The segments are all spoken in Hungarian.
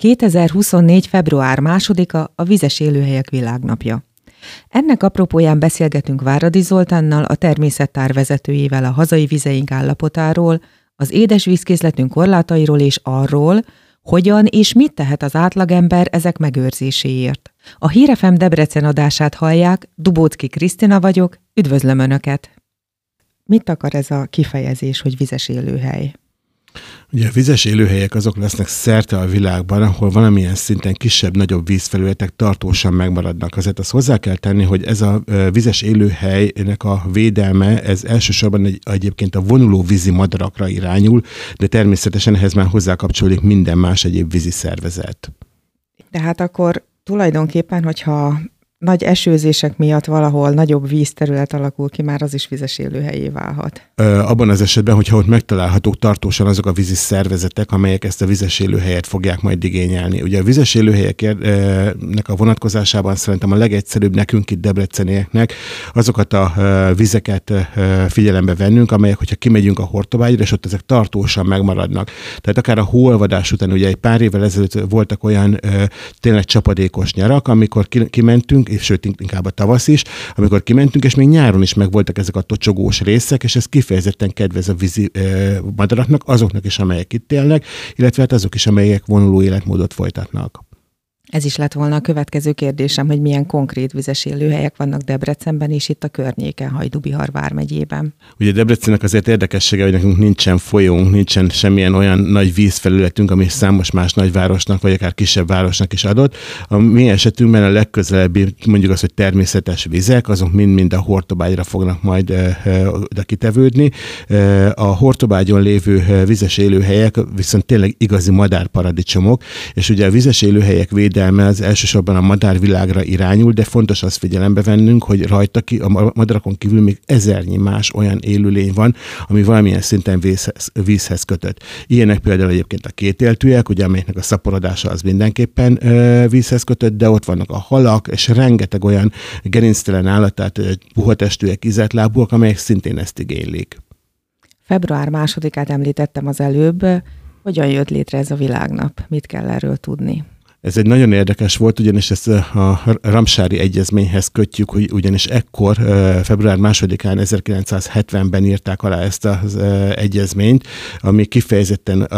2024. február 2-a a Vizes Élőhelyek Világnapja. Ennek apropóján beszélgetünk Váradi Zoltánnal, a természettár vezetőjével a hazai vizeink állapotáról, az édesvízkészletünk korlátairól és arról, hogyan és mit tehet az átlagember ezek megőrzéséért. A Hírefem Debrecen adását hallják, Dubócki Krisztina vagyok, üdvözlöm Önöket! Mit akar ez a kifejezés, hogy vizes élőhely? Ugye a vizes élőhelyek azok lesznek szerte a világban, ahol valamilyen szinten kisebb-nagyobb vízfelületek tartósan megmaradnak. Azért azt hozzá kell tenni, hogy ez a vizes élőhelynek a védelme, ez elsősorban egy, egyébként a vonuló vízi madarakra irányul, de természetesen ehhez már hozzá kapcsolódik minden más egyéb vízi szervezet. Tehát akkor tulajdonképpen, hogyha nagy esőzések miatt valahol nagyobb vízterület alakul ki, már az is vizes élőhelyé válhat. Abban az esetben, hogyha ott megtalálhatók tartósan azok a vízi szervezetek, amelyek ezt a vizes élőhelyet fogják majd igényelni. Ugye a vizes élőhelyeknek a vonatkozásában szerintem a legegyszerűbb nekünk itt Debrecenieknek azokat a vizeket figyelembe vennünk, amelyek, hogyha kimegyünk a Hortobágyra, és ott ezek tartósan megmaradnak. Tehát akár a hóolvadás után, ugye egy pár évvel ezelőtt voltak olyan tényleg csapadékos nyarak, amikor kimentünk, sőt inkább a tavasz is, amikor kimentünk, és még nyáron is megvoltak ezek a tocsogós részek, és ez kifejezetten kedvez a vízi madaraknak, azoknak is, amelyek itt élnek, illetve hát azok is, amelyek vonuló életmódot folytatnak. Ez is lett volna a következő kérdésem, hogy milyen konkrét vizes élőhelyek vannak Debrecenben és itt a környéken, Hajdubihar vármegyében. Ugye Debrecennek azért érdekessége, hogy nekünk nincsen folyónk, nincsen semmilyen olyan nagy vízfelületünk, ami számos más nagyvárosnak, vagy akár kisebb városnak is adott. A mi esetünkben a legközelebbi, mondjuk az, hogy természetes vizek, azok mind-mind a Hortobágyra fognak majd oda kitevődni. A Hortobágyon lévő vizes élőhelyek viszont tényleg igazi madárparadicsomok, és ugye a vizes élőhelyek véde védelme az elsősorban a madárvilágra irányul, de fontos azt figyelembe vennünk, hogy rajta ki, a madarakon kívül még ezernyi más olyan élőlény van, ami valamilyen szinten vízhez, vízhez kötött. Ilyenek például egyébként a kétéltűek, ugye, amelyeknek a szaporodása az mindenképpen ö, vízhez kötött, de ott vannak a halak, és rengeteg olyan gerinctelen állat, tehát puhatestűek, izetlábúak, amelyek szintén ezt igénylik. Február másodikát említettem az előbb. Hogyan jött létre ez a világnap? Mit kell erről tudni? Ez egy nagyon érdekes volt, ugyanis ezt a Ramsári Egyezményhez kötjük, hogy ugyanis ekkor, február másodikán 1970-ben írták alá ezt az egyezményt, ami kifejezetten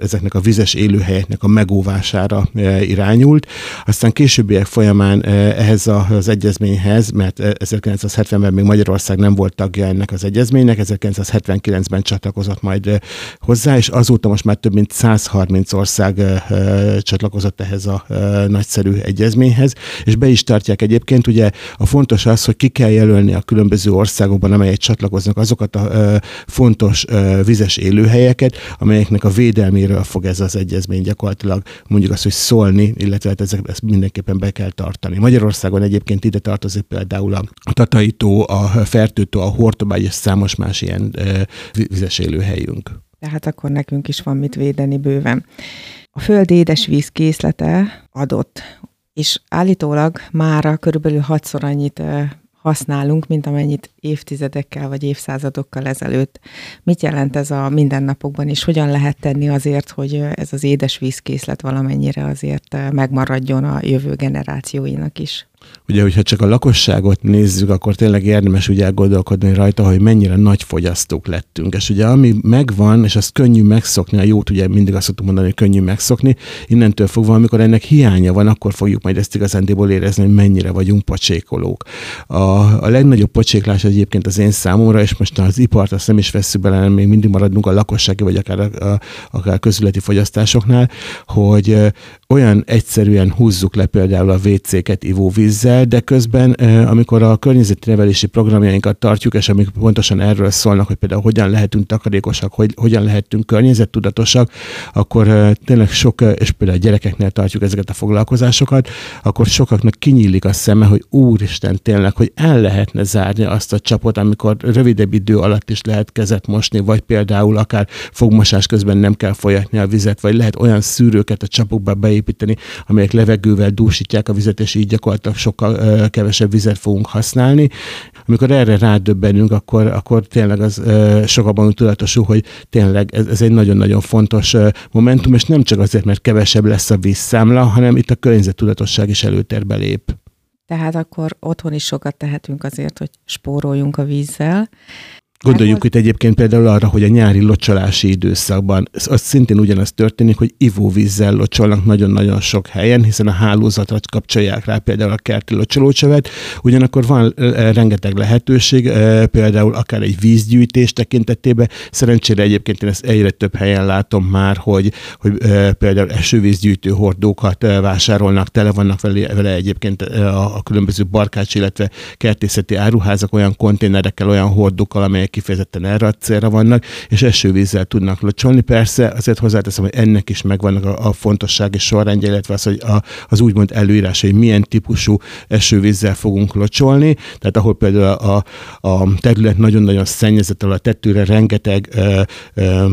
ezeknek a vizes élőhelyeknek a megóvására irányult. Aztán későbbiek folyamán ehhez az egyezményhez, mert 1970-ben még Magyarország nem volt tagja ennek az egyezménynek, 1979-ben csatlakozott majd hozzá, és azóta most már több mint 130 ország csatlakozott ehhez a a e, nagyszerű egyezményhez, és be is tartják egyébként. Ugye a fontos az, hogy ki kell jelölni a különböző országokban, amelyek csatlakoznak azokat a e, fontos e, vizes élőhelyeket, amelyeknek a védelméről fog ez az egyezmény gyakorlatilag mondjuk azt, hogy szólni, illetve hát ezek, ezt mindenképpen be kell tartani. Magyarországon egyébként ide tartozik például a Tataitó, a Fertőtó, a Hortobágy és számos más ilyen vizes élőhelyünk. Tehát akkor nekünk is van mit védeni bőven. A föld édesvíz készlete adott, és állítólag mára körülbelül hatszor annyit használunk, mint amennyit évtizedekkel vagy évszázadokkal ezelőtt. Mit jelent ez a mindennapokban, és hogyan lehet tenni azért, hogy ez az édesvízkészlet valamennyire azért megmaradjon a jövő generációinak is? Ugye, hogyha csak a lakosságot nézzük, akkor tényleg érdemes ugye elgondolkodni rajta, hogy mennyire nagy fogyasztók lettünk. És ugye ami megvan, és azt könnyű megszokni, a jót ugye mindig azt szoktuk mondani, hogy könnyű megszokni, innentől fogva, amikor ennek hiánya van, akkor fogjuk majd ezt igazándiból érezni, hogy mennyire vagyunk pocsékolók. A, a legnagyobb pocséklás egyébként az én számomra, és most az ipart azt nem is veszük bele, még mindig maradunk a lakossági, vagy akár, a, akár közületi fogyasztásoknál, hogy olyan egyszerűen húzzuk le például a WC-ket ivóvízzel, de közben, amikor a környezeti nevelési programjainkat tartjuk, és amik pontosan erről szólnak, hogy például hogyan lehetünk takarékosak, hogy hogyan lehetünk környezettudatosak, akkor tényleg sok, és például a gyerekeknél tartjuk ezeket a foglalkozásokat, akkor sokaknak kinyílik a szeme, hogy úristen tényleg, hogy el lehetne zárni azt a csapot, amikor rövidebb idő alatt is lehet kezet mosni, vagy például akár fogmosás közben nem kell folyatni a vizet, vagy lehet olyan szűrőket a csapokba beépíteni, építeni, amelyek levegővel dúsítják a vizet, és így gyakorlatilag sokkal kevesebb vizet fogunk használni. Amikor erre rádöbbenünk, akkor, akkor tényleg az sokabban tudatosul, hogy tényleg ez, ez egy nagyon-nagyon fontos momentum, és nem csak azért, mert kevesebb lesz a vízszámla, hanem itt a környezettudatosság is előtérbe lép. Tehát akkor otthon is sokat tehetünk azért, hogy spóroljunk a vízzel, Gondoljuk itt egyébként például arra, hogy a nyári locsolási időszakban az szintén ugyanaz történik, hogy ivóvízzel locsolnak nagyon-nagyon sok helyen, hiszen a hálózatra kapcsolják rá például a kerti locsolócsövet, ugyanakkor van rengeteg lehetőség, például akár egy vízgyűjtés tekintetében. Szerencsére egyébként én ezt egyre több helyen látom már, hogy, hogy például esővízgyűjtő hordókat vásárolnak, tele vannak vele, vele egyébként a, a különböző barkács, illetve kertészeti áruházak olyan konténerekkel, olyan hordókkal, amelyek kifejezetten erre a célra vannak, és esővízzel tudnak locsolni. Persze azért hozzáteszem, hogy ennek is megvannak a, a fontosság és sorrendje, illetve az, hogy a, az úgymond előírás, hogy milyen típusú esővízzel fogunk locsolni. Tehát ahol például a, a terület nagyon-nagyon szennyezett, ahol a tettőre rengeteg ö, ö,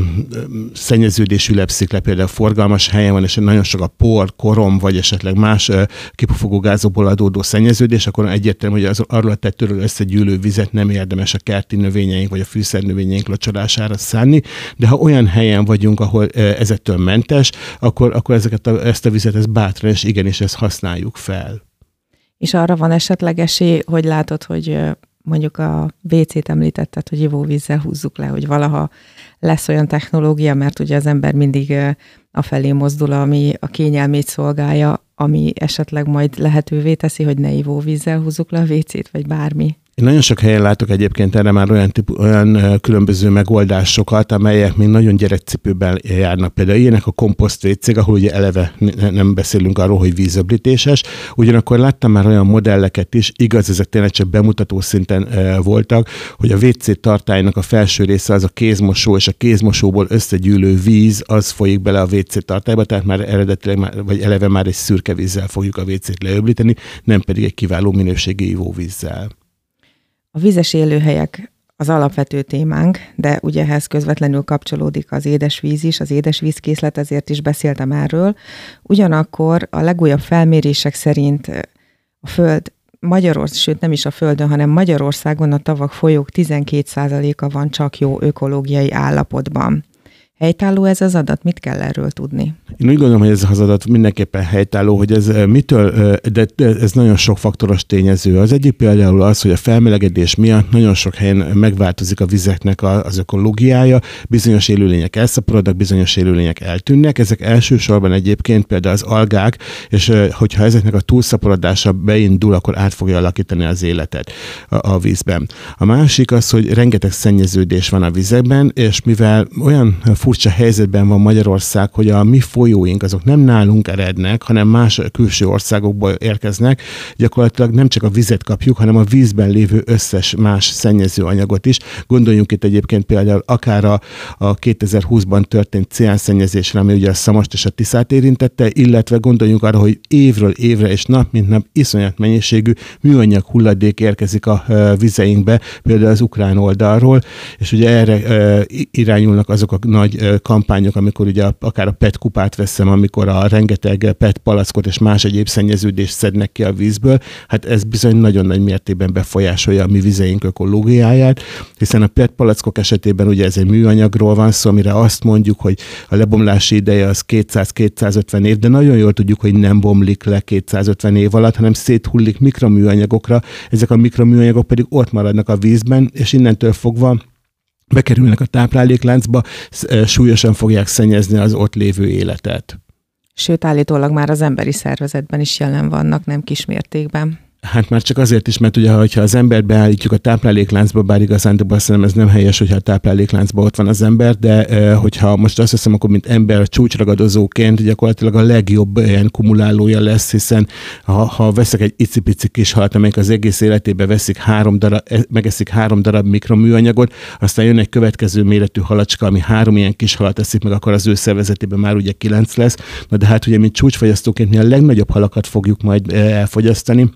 szennyeződés ülepszik le, például forgalmas helyen van, és nagyon sok a por, korom, vagy esetleg más kipufogó gázokból adódó szennyeződés, akkor egyértelmű, hogy az, arról a tettőről összegyűlő vizet nem érdemes a kerti növényeink növényeink vagy a fűszernövényeink locsolására szánni, de ha olyan helyen vagyunk, ahol ezektől mentes, akkor, akkor ezeket a, ezt a vizet ezt bátran és igenis ezt használjuk fel. És arra van esetleg esély, hogy látod, hogy mondjuk a WC-t említetted, hogy ivóvízzel húzzuk le, hogy valaha lesz olyan technológia, mert ugye az ember mindig a felé mozdul, ami a kényelmét szolgálja, ami esetleg majd lehetővé teszi, hogy ne ivóvízzel húzzuk le a WC-t, vagy bármi. Én nagyon sok helyen látok egyébként erre már olyan, típu, olyan különböző megoldásokat, amelyek még nagyon gyerekcipőben járnak. Például ilyenek a komposzt vécég, ahol ugye eleve nem beszélünk arról, hogy vízöblítéses. Ugyanakkor láttam már olyan modelleket is, igaz, ezek tényleg csak bemutató szinten voltak, hogy a WC tartálynak a felső része az a kézmosó, és a kézmosóból összegyűlő víz, az folyik bele a WC tartályba, tehát már eredetileg, már, vagy eleve már egy szürke vízzel fogjuk a WC-t leöblíteni, nem pedig egy kiváló minőségi ivóvízzel. A vizes élőhelyek az alapvető témánk, de ugye ehhez közvetlenül kapcsolódik az édesvíz is, az édesvízkészlet, ezért is beszéltem erről. Ugyanakkor a legújabb felmérések szerint a Föld Magyarország, sőt nem is a Földön, hanem Magyarországon a tavak folyók 12%-a van csak jó ökológiai állapotban. Helytálló ez az adat? Mit kell erről tudni? Én úgy gondolom, hogy ez az adat mindenképpen helytálló, hogy ez mitől, de ez nagyon sok faktoros tényező. Az egyik például az, hogy a felmelegedés miatt nagyon sok helyen megváltozik a vizeknek az ökológiája, bizonyos élőlények elszaporodnak, bizonyos élőlények eltűnnek. Ezek elsősorban egyébként például az algák, és hogyha ezeknek a túlszaporodása beindul, akkor át fogja alakítani az életet a, a vízben. A másik az, hogy rengeteg szennyeződés van a vizekben, és mivel olyan furcsa helyzetben van Magyarország, hogy a mi folyóink azok nem nálunk erednek, hanem más külső országokból érkeznek. Gyakorlatilag nem csak a vizet kapjuk, hanem a vízben lévő összes más szennyező anyagot is. Gondoljunk itt egyébként például akár a, a 2020-ban történt ciánszennyezésre, ami ugye a Szamost és a Tiszát érintette, illetve gondoljunk arra, hogy évről évre és nap mint nap iszonyat mennyiségű műanyag hulladék érkezik a vizeinkbe, például az ukrán oldalról, és ugye erre irányulnak azok a nagy kampányok, amikor ugye akár a PET kupát veszem, amikor a rengeteg PET palackot és más egyéb szennyeződést szednek ki a vízből, hát ez bizony nagyon nagy mértékben befolyásolja a mi vizeink ökológiáját, hiszen a PET palackok esetében ugye ez egy műanyagról van szó, amire azt mondjuk, hogy a lebomlási ideje az 200-250 év, de nagyon jól tudjuk, hogy nem bomlik le 250 év alatt, hanem széthullik mikroműanyagokra, ezek a mikroműanyagok pedig ott maradnak a vízben, és innentől fogva bekerülnek a táplálékláncba, súlyosan fogják szennyezni az ott lévő életet. Sőt, állítólag már az emberi szervezetben is jelen vannak, nem kismértékben. Hát már csak azért is, mert ugye, ha az embert beállítjuk a táplálékláncba, bár igazán szerintem ez nem helyes, hogyha a táplálékláncban ott van az ember, de hogyha most azt hiszem, akkor mint ember csúcsragadozóként gyakorlatilag a legjobb ilyen kumulálója lesz, hiszen ha, ha veszek egy icipici kis halat, amelyik az egész életébe veszik három darab, e, megeszik három darab mikroműanyagot, aztán jön egy következő méretű halacska, ami három ilyen kis halat eszik meg, akkor az ő szervezetében már ugye kilenc lesz. Na de hát ugye, mint csúcsfogyasztóként mi a legnagyobb halakat fogjuk majd elfogyasztani,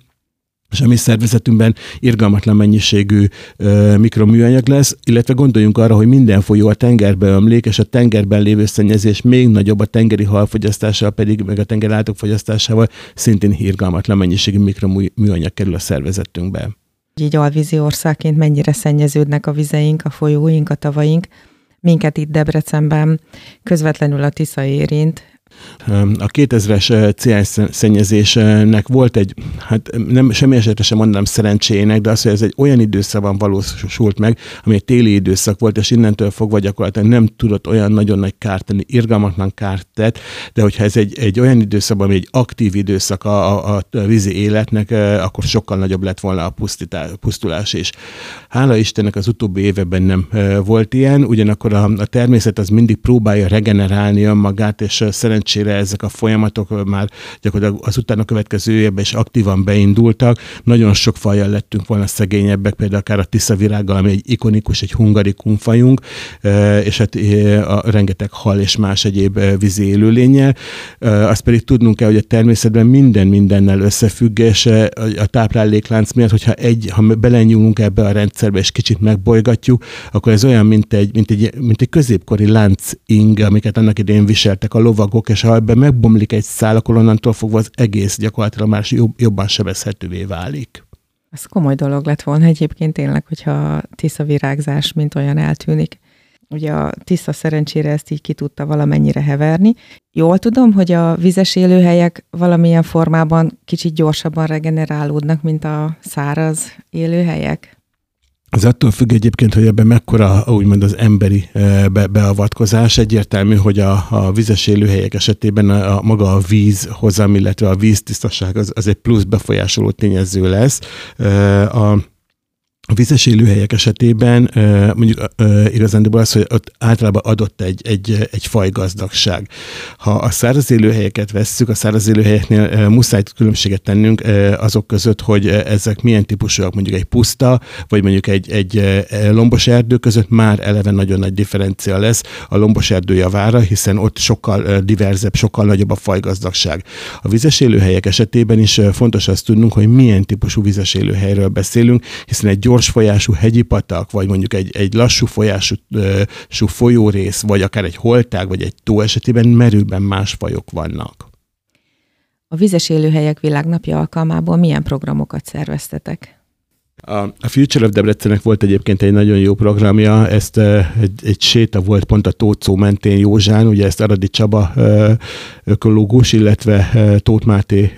és a mi szervezetünkben irgalmatlan mennyiségű ö, mikroműanyag lesz, illetve gondoljunk arra, hogy minden folyó a tengerbe ömlik, és a tengerben lévő szennyezés még nagyobb a tengeri halfogyasztással, pedig meg a tengerállatok fogyasztásával szintén irgalmatlan mennyiségű mikroműanyag kerül a szervezetünkbe. Így alvízi országként mennyire szennyeződnek a vizeink, a folyóink, a tavaink. Minket itt Debrecenben közvetlenül a Tisza érint, a 2000-es CH szennyezésnek volt egy, hát nem, semmi esetre sem mondanám szerencséjének, de az, hogy ez egy olyan időszakban valósult meg, ami egy téli időszak volt, és innentől fogva gyakorlatilag nem tudott olyan nagyon nagy kárt tenni, irgalmatlan kárt tett, de hogyha ez egy, egy olyan időszakban, ami egy aktív időszak a, a, a vízi életnek, akkor sokkal nagyobb lett volna a pusztítás, pusztulás is. Hála Istennek az utóbbi években nem volt ilyen, ugyanakkor a, a természet az mindig próbálja regenerálni önmagát, és szerencsére szerencsére ezek a folyamatok már gyakorlatilag az utána következő évben is aktívan beindultak. Nagyon sok fajjal lettünk volna szegényebbek, például akár a Tisza virággal, ami egy ikonikus, egy hungarikum fajunk, és hát a rengeteg hal és más egyéb vízi élőlényel. Azt pedig tudnunk kell, hogy a természetben minden mindennel összefügg, és a tápláléklánc miatt, hogyha egy, ha belenyúlunk ebbe a rendszerbe, és kicsit megbolygatjuk, akkor ez olyan, mint egy, mint egy, mint egy középkori lánc ing, amiket annak idején viseltek a lovagok, és ha ebben megbomlik egy szál, akkor onnantól fogva az egész gyakorlatilag már jobb, jobban sebezhetővé válik. Ez komoly dolog lett volna egyébként tényleg, hogyha tisza virágzás mint olyan eltűnik. Ugye a tiszta szerencsére ezt így ki tudta valamennyire heverni. Jól tudom, hogy a vizes élőhelyek valamilyen formában kicsit gyorsabban regenerálódnak, mint a száraz élőhelyek? Az attól függ egyébként, hogy ebben mekkora úgymond az emberi eh, be, beavatkozás. Egyértelmű, hogy a, a vizes élőhelyek esetében a, a maga a víz hozam, illetve a víztisztaság az, az egy plusz befolyásoló tényező lesz. Eh, a a vizes élőhelyek esetében mondjuk igazándiból az, hogy ott általában adott egy, egy, egy fajgazdagság. Ha a száraz élőhelyeket vesszük, a száraz élőhelyeknél muszáj különbséget tennünk azok között, hogy ezek milyen típusúak, mondjuk egy puszta, vagy mondjuk egy, egy lombos erdő között már eleve nagyon nagy differencia lesz a lombos erdő javára, hiszen ott sokkal diverzebb, sokkal nagyobb a fajgazdagság. A vizes élőhelyek esetében is fontos azt tudnunk, hogy milyen típusú vizes élőhelyről beszélünk, hiszen egy gyors folyású hegyi patak, vagy mondjuk egy, egy lassú folyású sú folyórész, vagy akár egy holtág, vagy egy tó esetében merőben más fajok vannak. A vizes élőhelyek világnapja alkalmából milyen programokat szerveztetek? A, Future of Debrecennek volt egyébként egy nagyon jó programja, ezt egy, egy séta volt pont a Tócó mentén Józsán, ugye ezt Aradi Csaba ökológus, illetve Tóth Máté,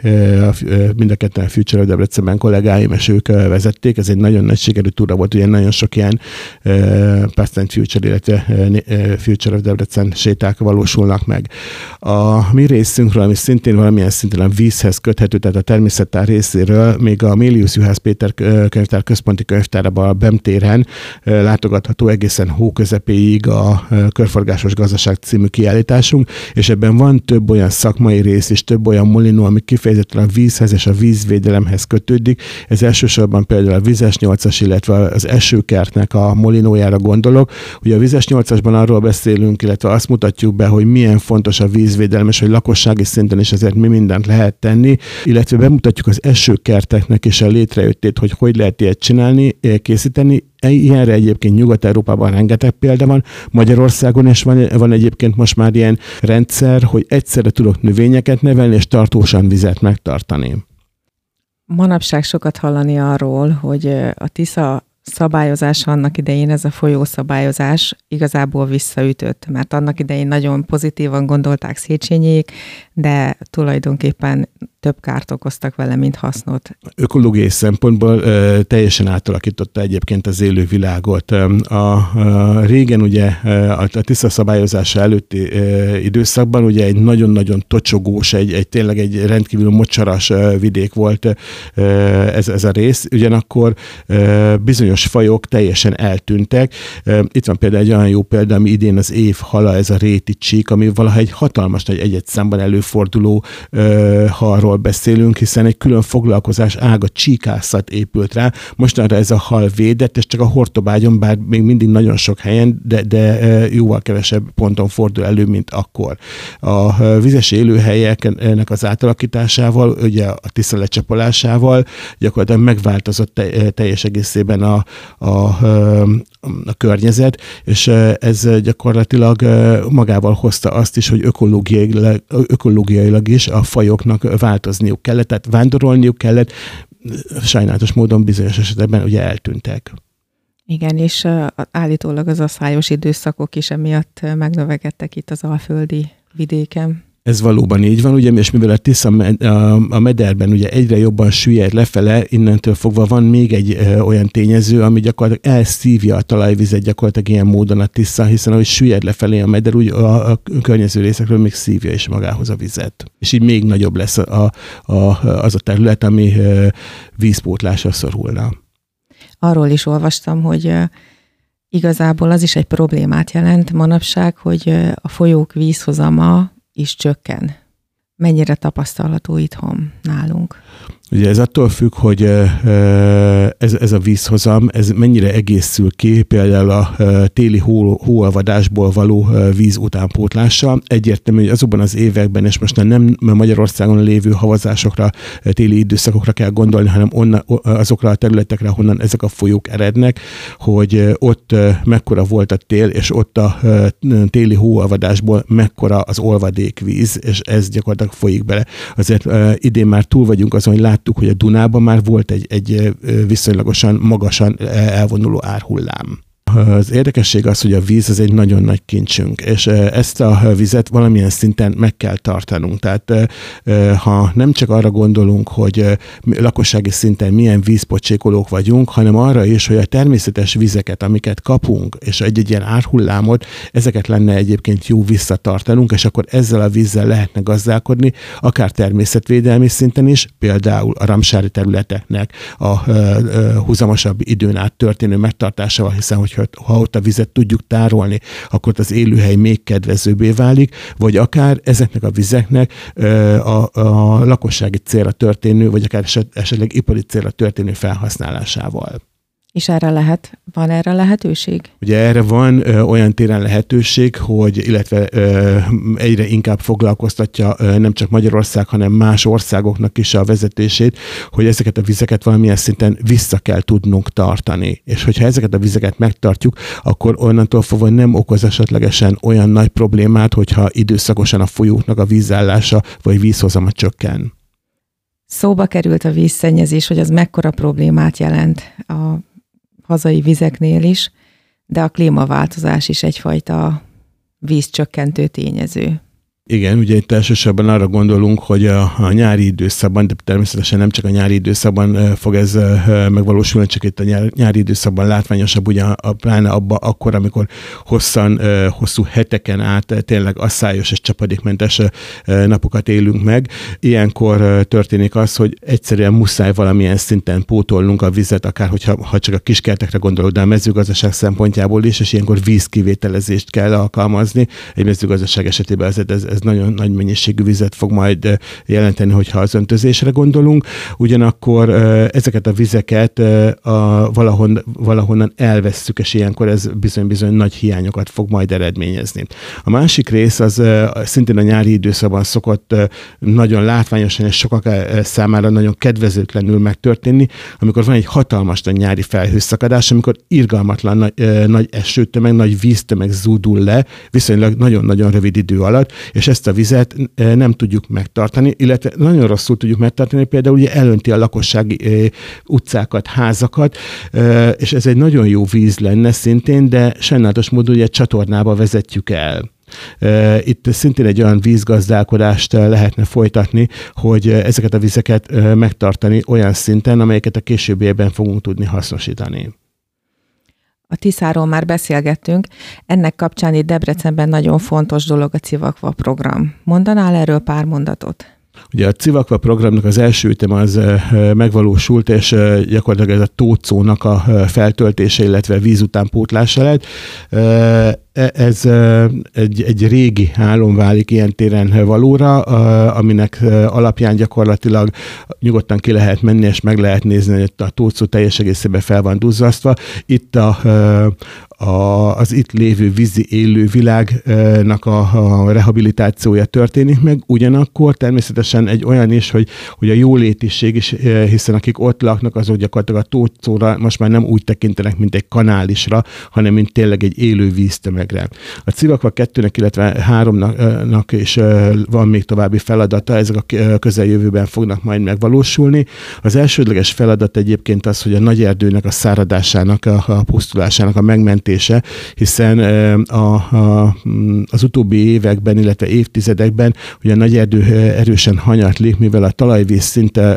mind a ketten a Future of Debrecenben kollégáim, és ők vezették. Ez egy nagyon nagy sikerű túra volt, ugye nagyon sok ilyen Past and Future, illetve Future of Debrecen séták valósulnak meg. A mi részünkről, ami szintén valamilyen szinten a vízhez köthető, tehát a természettár részéről, még a Mélius Juhász Péter könyvtár könyvtár, központi könyvtárában a Bemtéren látogatható egészen hó közepéig a Körforgásos Gazdaság című kiállításunk, és ebben van több olyan szakmai rész és több olyan molinó, ami kifejezetten a vízhez és a vízvédelemhez kötődik. Ez elsősorban például a vizes nyolcas, illetve az esőkertnek a molinójára gondolok. Ugye a vizes nyolcasban arról beszélünk, illetve azt mutatjuk be, hogy milyen fontos a vízvédelem, és hogy lakossági szinten is ezért mi mindent lehet tenni, illetve bemutatjuk az esőkerteknek és a létrejöttét, hogy hogy lehet ilyet csinálni, eh, készíteni. Ilyenre egyébként Nyugat-Európában rengeteg példa van, Magyarországon is van, van egyébként most már ilyen rendszer, hogy egyszerre tudok növényeket nevelni és tartósan vizet megtartani. Manapság sokat hallani arról, hogy a Tisza szabályozása annak idején, ez a folyószabályozás igazából visszaütött, mert annak idején nagyon pozitívan gondolták Széchenyiék, de tulajdonképpen több kárt okoztak vele, mint hasznot. Ökológiai szempontból ö, teljesen átalakította egyébként az élő világot. A, a régen ugye a, a tiszta szabályozása előtti ö, időszakban ugye egy nagyon-nagyon tocsogós, egy, egy tényleg egy rendkívül mocsaras ö, vidék volt ö, ez, ez a rész, ugyanakkor ö, bizonyos fajok teljesen eltűntek. Ö, itt van például egy olyan jó példa, ami idén az év hala, ez a réti csík, ami valahogy egy hatalmas nagy egyet számban elő előforduló halról beszélünk, hiszen egy külön foglalkozás ága csíkászat épült rá. Mostanra ez a hal védett, és csak a hortobágyon, bár még mindig nagyon sok helyen, de, de jóval kevesebb ponton fordul elő, mint akkor. A vizes élőhelyeknek az átalakításával, ugye a Tisza lecsapolásával gyakorlatilag megváltozott teljes egészében a, a, a környezet, és ez gyakorlatilag magával hozta azt is, hogy ökológiailag, ökológiailag is a fajoknak változniuk kellett, tehát vándorolniuk kellett, sajnálatos módon bizonyos esetekben ugye eltűntek. Igen, és állítólag az a szájos időszakok is emiatt megnövekedtek itt az alföldi vidéken. Ez valóban így van, ugye, és mivel a Tisza a mederben ugye egyre jobban süllyed lefele, innentől fogva van még egy ö, olyan tényező, ami gyakorlatilag elszívja a talajvizet gyakorlatilag ilyen módon a Tisza, hiszen ahogy süllyed lefelé a meder, úgy a, a környező részekről még szívja is magához a vizet. És így még nagyobb lesz a, a, az a terület, ami ö, vízpótlásra szorulna. Arról is olvastam, hogy igazából az is egy problémát jelent manapság, hogy a folyók vízhozama is csökken. Mennyire tapasztalható itthon nálunk? Ugye ez attól függ, hogy ez, ez a vízhozam, ez mennyire egészül ki például a téli hó, hóalvadásból való víz utánpótlással. Egyértelmű, hogy azokban az években, és most nem Magyarországon lévő havazásokra, téli időszakokra kell gondolni, hanem onna, azokra a területekre, honnan ezek a folyók erednek, hogy ott mekkora volt a tél, és ott a téli hóalvadásból mekkora az olvadékvíz, és ez gyakorlatilag folyik bele. Azért idén már túl vagyunk azon, hogy láttuk, hogy a Dunában már volt egy, egy viszonylagosan magasan elvonuló árhullám. Az érdekesség az, hogy a víz az egy nagyon nagy kincsünk, és ezt a vizet valamilyen szinten meg kell tartanunk. Tehát ha nem csak arra gondolunk, hogy lakossági szinten milyen vízpocsékolók vagyunk, hanem arra is, hogy a természetes vizeket, amiket kapunk, és egy-egy ilyen árhullámot, ezeket lenne egyébként jó visszatartanunk, és akkor ezzel a vízzel lehetne gazdálkodni, akár természetvédelmi szinten is, például a ramsári területeknek a húzamosabb időn át történő megtartásával, hiszen hogyha ha ott a vizet tudjuk tárolni, akkor az élőhely még kedvezőbbé válik, vagy akár ezeknek a vizeknek a, a lakossági célra történő, vagy akár esetleg ipari célra történő felhasználásával. És erre lehet, van erre lehetőség? Ugye erre van ö, olyan téren lehetőség, hogy illetve ö, egyre inkább foglalkoztatja ö, nem csak Magyarország, hanem más országoknak is a vezetését, hogy ezeket a vizeket valamilyen szinten vissza kell tudnunk tartani. És hogyha ezeket a vizeket megtartjuk, akkor onnantól fogva nem okoz esetlegesen olyan nagy problémát, hogyha időszakosan a folyóknak a vízállása vagy vízhozama csökken. Szóba került a vízszennyezés, hogy az mekkora problémát jelent a hazai vizeknél is, de a klímaváltozás is egyfajta vízcsökkentő tényező. Igen, ugye itt elsősorban arra gondolunk, hogy a, a nyári időszakban, de természetesen nem csak a nyári időszakban fog ez megvalósulni, csak itt a nyár, nyári időszakban látványosabb, ugye a, pláne abban akkor, amikor hosszan, hosszú heteken át tényleg asszályos és csapadékmentes napokat élünk meg. Ilyenkor történik az, hogy egyszerűen muszáj valamilyen szinten pótolnunk a vizet, akár hogyha ha csak a kiskertekre gondolok, de a mezőgazdaság szempontjából is, és ilyenkor vízkivételezést kell alkalmazni. Egy mezőgazdaság esetében ez, ez nagyon nagy mennyiségű vizet fog majd eh, jelenteni, hogyha az öntözésre gondolunk. Ugyanakkor eh, ezeket a vizeket eh, a, valahon, valahonnan elvesszük, és ilyenkor ez bizony-bizony nagy hiányokat fog majd eredményezni. A másik rész az szintén a nyári időszakban szokott nagyon látványosan és sokak számára nagyon kedvezőtlenül megtörténni, amikor van egy hatalmas nagy nyári felhőszakadás, amikor irgalmatlan nagy, nagy esőtömeg, nagy víztömeg zúdul le, viszonylag nagyon-nagyon rövid idő alatt, és és ezt a vizet eh, nem tudjuk megtartani, illetve nagyon rosszul tudjuk megtartani, például ugye elönti a lakossági eh, utcákat, házakat, eh, és ez egy nagyon jó víz lenne szintén, de sajnálatos módon ugye csatornába vezetjük el. Itt szintén egy olyan vízgazdálkodást lehetne folytatni, hogy ezeket a vizeket megtartani olyan szinten, amelyeket a későbbiekben fogunk tudni hasznosítani a Tiszáról már beszélgettünk, ennek kapcsán itt Debrecenben nagyon fontos dolog a Civakva program. Mondanál erről pár mondatot? Ugye a Civakva programnak az első ütem az megvalósult, és gyakorlatilag ez a tócónak a feltöltése, illetve víz utánpótlása lett ez egy, egy régi álom válik ilyen téren valóra, aminek alapján gyakorlatilag nyugodtan ki lehet menni, és meg lehet nézni, hogy a tócó teljes egészében fel van duzzasztva. Itt a, a, az itt lévő vízi élő világnak a, a rehabilitációja történik meg, ugyanakkor természetesen egy olyan is, hogy, hogy a jólétiség is, hiszen akik ott laknak, azok gyakorlatilag a tócóra most már nem úgy tekintenek, mint egy kanálisra, hanem mint tényleg egy élő víztömegre. A Civakva 2-nek, illetve 3-nak is van még további feladata, ezek a közeljövőben fognak majd megvalósulni. Az elsődleges feladat egyébként az, hogy a nagy erdőnek a száradásának, a, a pusztulásának a megment jelentése, hiszen a, a, az utóbbi években, illetve évtizedekben ugye a nagy erdő erősen hanyatlik, mivel a talajvíz szinte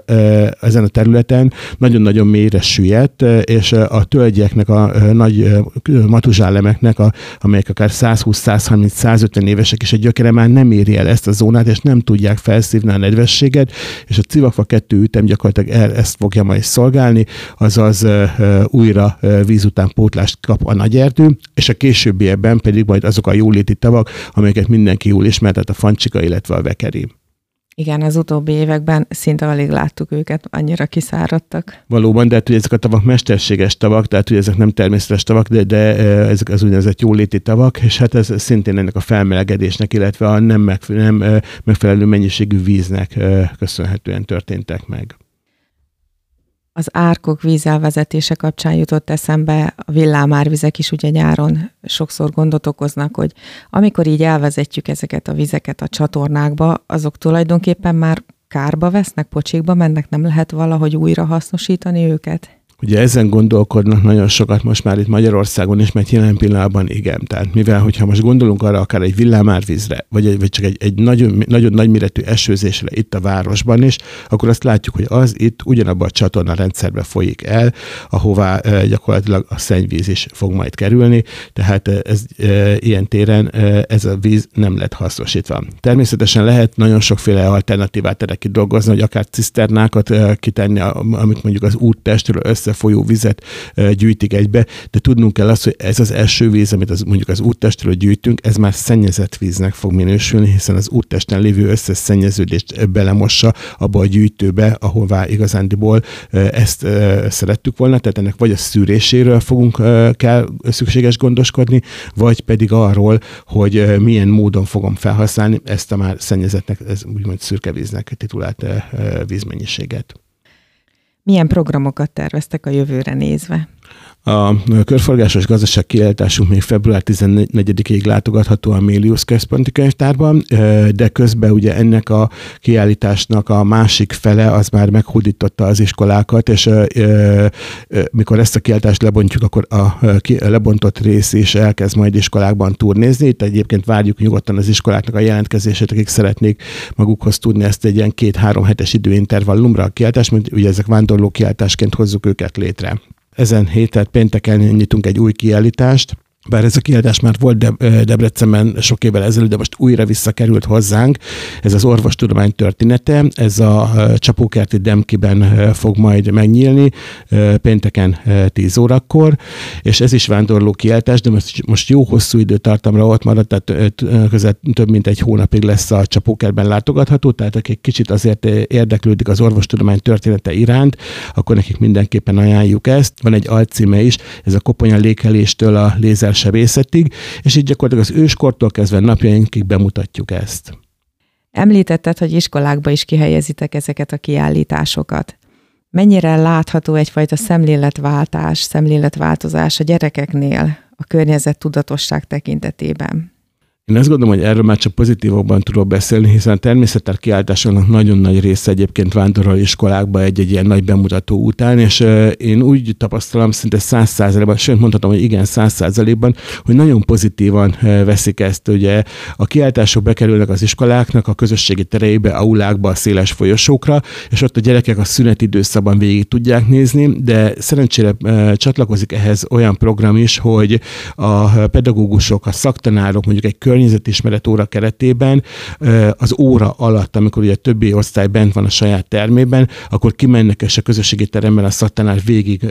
ezen a területen nagyon-nagyon mélyre süllyedt, és a tölgyeknek, a nagy matuzsálemeknek, a, amelyek akár 120-130-150 évesek, és egy gyökere már nem éri el ezt a zónát, és nem tudják felszívni a nedvességet, és a Civakva 2 ütem gyakorlatilag ezt fogja majd szolgálni, azaz újra víz után pótlást kap a nagy erdő, és a későbbiekben pedig majd azok a jóléti tavak, amelyeket mindenki jól ismer, tehát a fancsika, illetve a vekeri. Igen, az utóbbi években szinte alig láttuk őket, annyira kiszáradtak. Valóban, de hát, hogy ezek a tavak mesterséges tavak, tehát hogy ezek nem természetes tavak, de, de ezek az úgynevezett jóléti tavak, és hát ez szintén ennek a felmelegedésnek, illetve a nem, megfelelő, nem megfelelő mennyiségű víznek köszönhetően történtek meg az árkok vízelvezetése kapcsán jutott eszembe, a villámárvizek is ugye nyáron sokszor gondot okoznak, hogy amikor így elvezetjük ezeket a vizeket a csatornákba, azok tulajdonképpen már kárba vesznek, pocsékba mennek, nem lehet valahogy újra hasznosítani őket? Ugye ezen gondolkodnak nagyon sokat most már itt Magyarországon is, mert jelen pillanatban igen. Tehát mivel, hogyha most gondolunk arra akár egy villámárvízre, vagy, egy, vagy csak egy, egy nagyon, nagyon nagyméretű esőzésre itt a városban is, akkor azt látjuk, hogy az itt ugyanabban a csatorna rendszerbe folyik el, ahová e, gyakorlatilag a szennyvíz is fog majd kerülni, tehát ez e, ilyen téren e, ez a víz nem lett hasznosítva. Természetesen lehet nagyon sokféle alternatívát erre kidolgozni, hogy akár ciszternákat kitenni, amit mondjuk az úttestről össze összefolyó vizet gyűjtik egybe, de tudnunk kell azt, hogy ez az első víz, amit az, mondjuk az úttestről gyűjtünk, ez már szennyezett víznek fog minősülni, hiszen az úttesten lévő összes szennyeződést belemossa abba a gyűjtőbe, ahová igazándiból ezt szerettük volna, tehát ennek vagy a szűréséről fogunk kell szükséges gondoskodni, vagy pedig arról, hogy milyen módon fogom felhasználni ezt a már szennyezetnek, ez úgymond szürke víznek titulált vízmennyiséget. Milyen programokat terveztek a jövőre nézve? A körforgásos gazdaság kiállításunk még február 14-ig látogatható a Mélius központi könyvtárban, de közben ugye ennek a kiállításnak a másik fele az már meghódította az iskolákat, és mikor ezt a kiállítást lebontjuk, akkor a lebontott rész is elkezd majd iskolákban turnézni. Itt egyébként várjuk nyugodtan az iskoláknak a jelentkezését, akik szeretnék magukhoz tudni ezt egy ilyen két-három hetes időintervallumra a kiáltást, mert ugye ezek vándorló kiáltásként hozzuk őket létre. Ezen héten pénteken nyitunk egy új kiállítást, bár ez a kiadás már volt De- Debrecenben sok évvel ezelőtt, de most újra visszakerült hozzánk. Ez az orvostudomány története, ez a Csapókerti Demkiben fog majd megnyílni pénteken 10 órakor, és ez is vándorló kiáltás, de most, most jó hosszú időtartamra ott maradt, tehát közel több mint egy hónapig lesz a Csapókertben látogatható, tehát akik kicsit azért érdeklődik az orvostudomány története iránt, akkor nekik mindenképpen ajánljuk ezt. Van egy alcíme is, ez a koponya lékeléstől a lézer sebészetig, és így gyakorlatilag az őskortól kezdve napjainkig bemutatjuk ezt. Említetted, hogy iskolákba is kihelyezitek ezeket a kiállításokat. Mennyire látható egyfajta szemléletváltás, szemléletváltozás a gyerekeknél a környezet tudatosság tekintetében? Én azt gondolom, hogy erről már csak pozitívokban tudok beszélni, hiszen a természettel kiáltásoknak nagyon nagy része egyébként vándorol iskolákba egy-egy ilyen nagy bemutató után, és én úgy tapasztalom szinte száz százalékban, sőt mondhatom, hogy igen, száz százalékban, hogy nagyon pozitívan veszik ezt. Ugye a kiáltások bekerülnek az iskoláknak, a közösségi tereibe, aulákba, a széles folyosókra, és ott a gyerekek a szünet időszakban végig tudják nézni, de szerencsére csatlakozik ehhez olyan program is, hogy a pedagógusok, a szaktanárok mondjuk egy kör környezetismeret óra keretében az óra alatt, amikor ugye többi osztály bent van a saját termében, akkor kimennek és a közösségi teremben a szattanár végig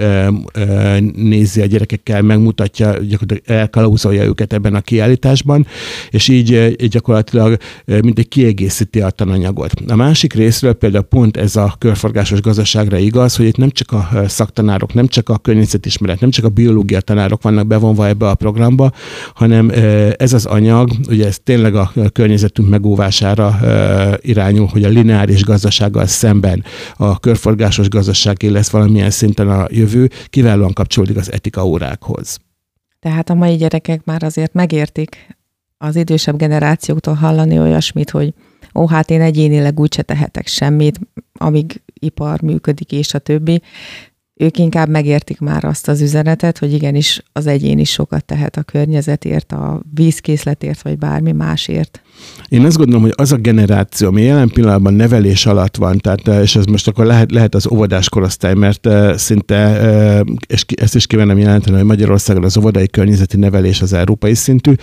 nézi a gyerekekkel, megmutatja, gyakorlatilag elkalauzolja őket ebben a kiállításban, és így gyakorlatilag mint egy kiegészíti a tananyagot. A másik részről például pont ez a körforgásos gazdaságra igaz, hogy itt nem csak a szaktanárok, nem csak a környezetismeret, nem csak a biológia tanárok vannak bevonva ebbe a programba, hanem ez az anyag, ugye ez tényleg a környezetünk megóvására irányul, hogy a lineáris gazdasággal szemben a körforgásos gazdaságé lesz valamilyen szinten a jövő, kiválóan kapcsolódik az etika órákhoz. Tehát a mai gyerekek már azért megértik az idősebb generációktól hallani olyasmit, hogy ó, hát én egyénileg úgyse tehetek semmit, amíg ipar működik, és a többi ők inkább megértik már azt az üzenetet, hogy igenis az egyén is sokat tehet a környezetért, a vízkészletért, vagy bármi másért. Én azt gondolom, hogy az a generáció, ami jelen pillanatban nevelés alatt van, tehát, és ez most akkor lehet, lehet az óvodás korosztály, mert szinte, és ezt is kívánom jelenteni, hogy Magyarországon az óvodai környezeti nevelés az európai szintű,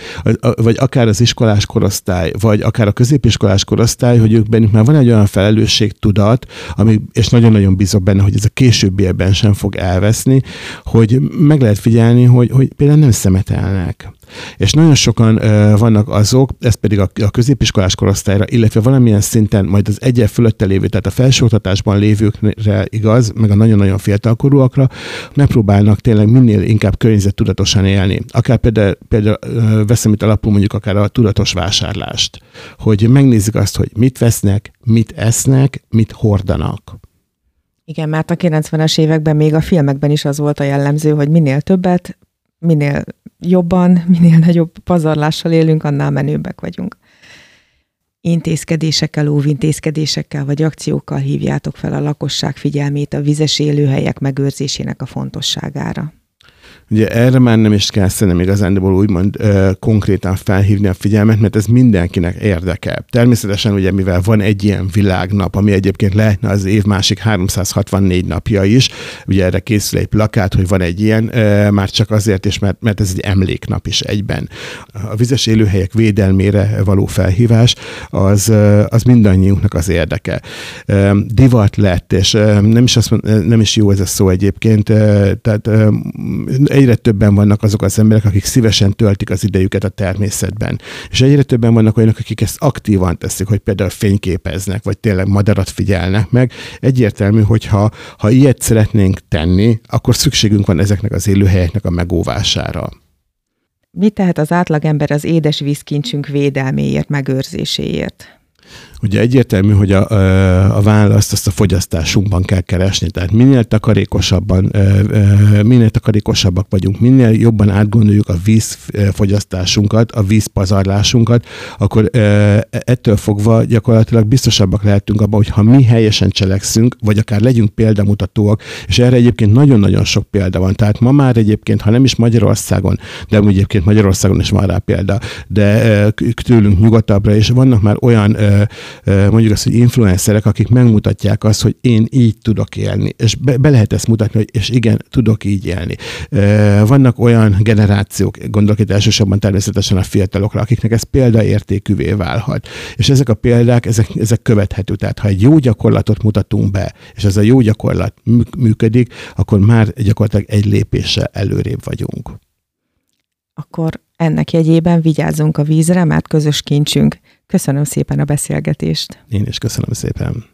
vagy akár az iskolás korosztály, vagy akár a középiskolás korosztály, hogy ők bennük már van egy olyan felelősségtudat, ami, és nagyon-nagyon bízok benne, hogy ez a későbbiekben sem fog elveszni, hogy meg lehet figyelni, hogy, hogy például nem szemetelnek. És nagyon sokan uh, vannak azok, ez pedig a, a középiskolás korosztályra, illetve valamilyen szinten majd az egyen fölötte lévő, tehát a felsőoktatásban lévőkre igaz, meg a nagyon-nagyon fiatalkorúakra, megpróbálnak tényleg minél inkább tudatosan élni. Akár például, például uh, veszem itt alapul mondjuk akár a tudatos vásárlást, hogy megnézzük azt, hogy mit vesznek, mit esznek, mit hordanak. Igen, mert a 90-es években még a filmekben is az volt a jellemző, hogy minél többet, minél jobban, minél nagyobb pazarlással élünk, annál menőbbek vagyunk. Intézkedésekkel, óvintézkedésekkel vagy akciókkal hívjátok fel a lakosság figyelmét a vizes élőhelyek megőrzésének a fontosságára. Ugye erre már nem is kell szerintem igazándiból úgymond ö, konkrétan felhívni a figyelmet, mert ez mindenkinek érdekel. Természetesen ugye, mivel van egy ilyen világnap, ami egyébként lehetne az év másik 364 napja is, ugye erre készül egy plakát, hogy van egy ilyen, ö, már csak azért is, mert, mert ez egy emléknap is egyben. A vizes élőhelyek védelmére való felhívás az, az mindannyiunknak az érdeke. Divat lett, és nem is, azt mond, nem is jó ez a szó egyébként, tehát egyre többen vannak azok az emberek, akik szívesen töltik az idejüket a természetben. És egyre többen vannak olyanok, akik ezt aktívan teszik, hogy például fényképeznek, vagy tényleg madarat figyelnek meg. Egyértelmű, hogy ha, ha ilyet szeretnénk tenni, akkor szükségünk van ezeknek az élőhelyeknek a megóvására. Mit tehet az átlagember az édes vízkincsünk védelméért, megőrzéséért? Ugye egyértelmű, hogy a, a választ azt a fogyasztásunkban kell keresni. Tehát minél takarékosabban, minél takarékosabbak vagyunk, minél jobban átgondoljuk a vízfogyasztásunkat, a vízpazarlásunkat, akkor ettől fogva gyakorlatilag biztosabbak lehetünk abban, hogy ha mi helyesen cselekszünk, vagy akár legyünk példamutatóak, és erre egyébként nagyon-nagyon sok példa van. Tehát ma már egyébként, ha nem is Magyarországon, de egyébként Magyarországon is van rá példa, de tőlünk nyugatabbra is vannak már olyan mondjuk azt, hogy influencerek, akik megmutatják azt, hogy én így tudok élni, és be, be lehet ezt mutatni, hogy és igen, tudok így élni. Vannak olyan generációk, gondolok itt elsősorban természetesen a fiatalokra, akiknek ez példaértékűvé válhat. És ezek a példák, ezek, ezek követhető. Tehát ha egy jó gyakorlatot mutatunk be, és ez a jó gyakorlat működik, akkor már gyakorlatilag egy lépéssel előrébb vagyunk. Akkor ennek jegyében vigyázzunk a vízre, mert közös kincsünk. Köszönöm szépen a beszélgetést. Én is köszönöm szépen.